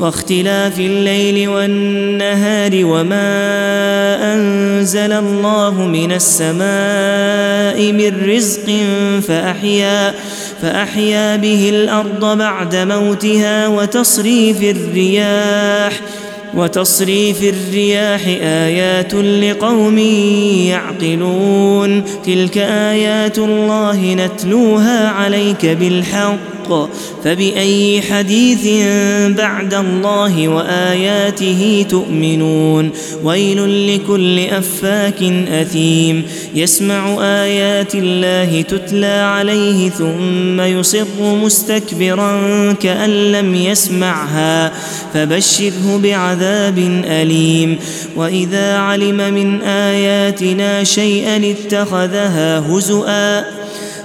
واختلاف الليل والنهار وما أنزل الله من السماء من رزق فأحيا فأحيا به الأرض بعد موتها وتصريف الرياح وتصريف الرياح آيات لقوم يعقلون تلك آيات الله نتلوها عليك بالحق. فبأي حديث بعد الله وآياته تؤمنون؟ ويل لكل أفاك أثيم. يسمع آيات الله تتلى عليه ثم يصر مستكبرا كأن لم يسمعها. فبشره بعذاب أليم. وإذا علم من آياتنا شيئا اتخذها هزؤا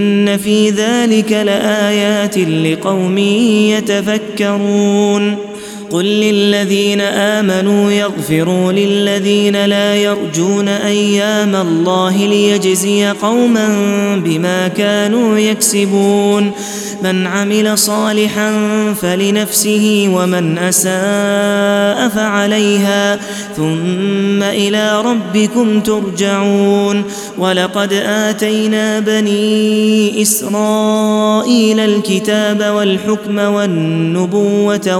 إن في ذلك لآيات لقوم يتفكرون قل للذين آمنوا يغفروا للذين لا يرجون أيام الله ليجزي قوما بما كانوا يكسبون من عمل صالحا فلنفسه ومن أساء فعليها ثم إلى ربكم ترجعون ولقد آتينا بني إسرائيل الكتاب والحكم والنبوة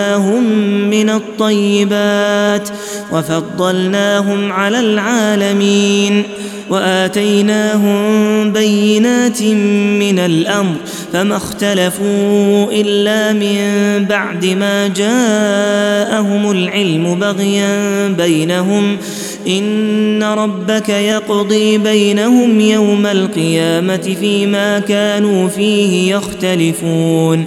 ورزقناهم من الطيبات وفضلناهم على العالمين واتيناهم بينات من الامر فما اختلفوا الا من بعد ما جاءهم العلم بغيا بينهم ان ربك يقضي بينهم يوم القيامه فيما كانوا فيه يختلفون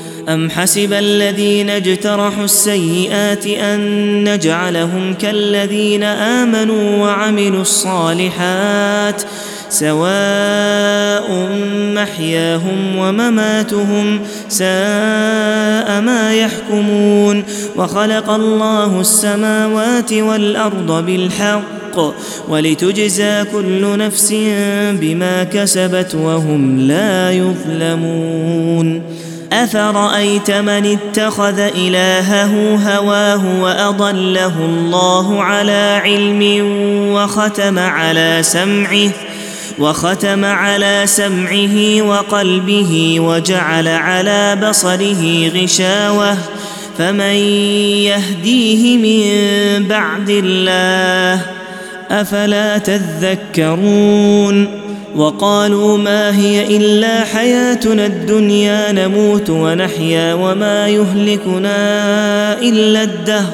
أم حسب الذين اجترحوا السيئات أن نجعلهم كالذين آمنوا وعملوا الصالحات سواء محياهم ومماتهم ساء ما يحكمون وخلق الله السماوات والأرض بالحق ولتجزى كل نفس بما كسبت وهم لا يظلمون أفرأيت من اتخذ إلهه هواه وأضله الله على علم وختم على سمعه وختم على سمعه وقلبه وجعل على بصره غشاوة. فمن يهديه من بعد الله أفلا تذكرون؟ وقالوا ما هي إلا حياتنا الدنيا نموت ونحيا وما يهلكنا إلا الدهر.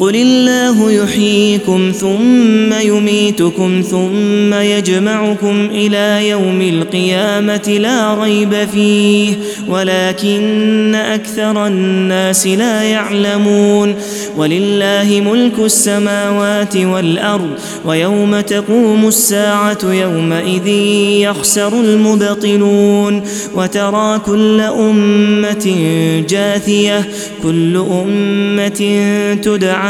قل الله يحييكم ثم يميتكم ثم يجمعكم إلى يوم القيامه لا ريب فيه ولكن أكثر الناس لا يعلمون ولله ملك السماوات والارض ويوم تقوم الساعة يومئذ يخسر المبطلون وترى كل امه جاثيه كل امه تدعى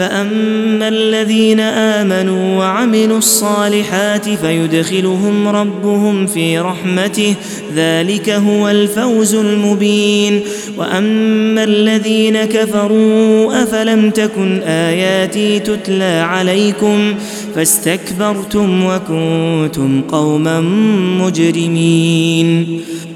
فاما الذين امنوا وعملوا الصالحات فيدخلهم ربهم في رحمته ذلك هو الفوز المبين واما الذين كفروا افلم تكن اياتي تتلى عليكم فاستكبرتم وكنتم قوما مجرمين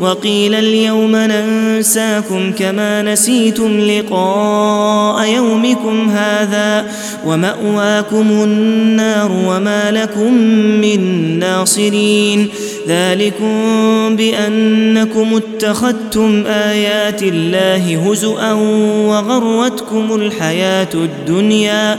وقيل اليوم ننساكم كما نسيتم لقاء يومكم هذا ومأواكم النار وما لكم من ناصرين ذلكم بأنكم اتخذتم آيات الله هزءا وغرتكم الحياة الدنيا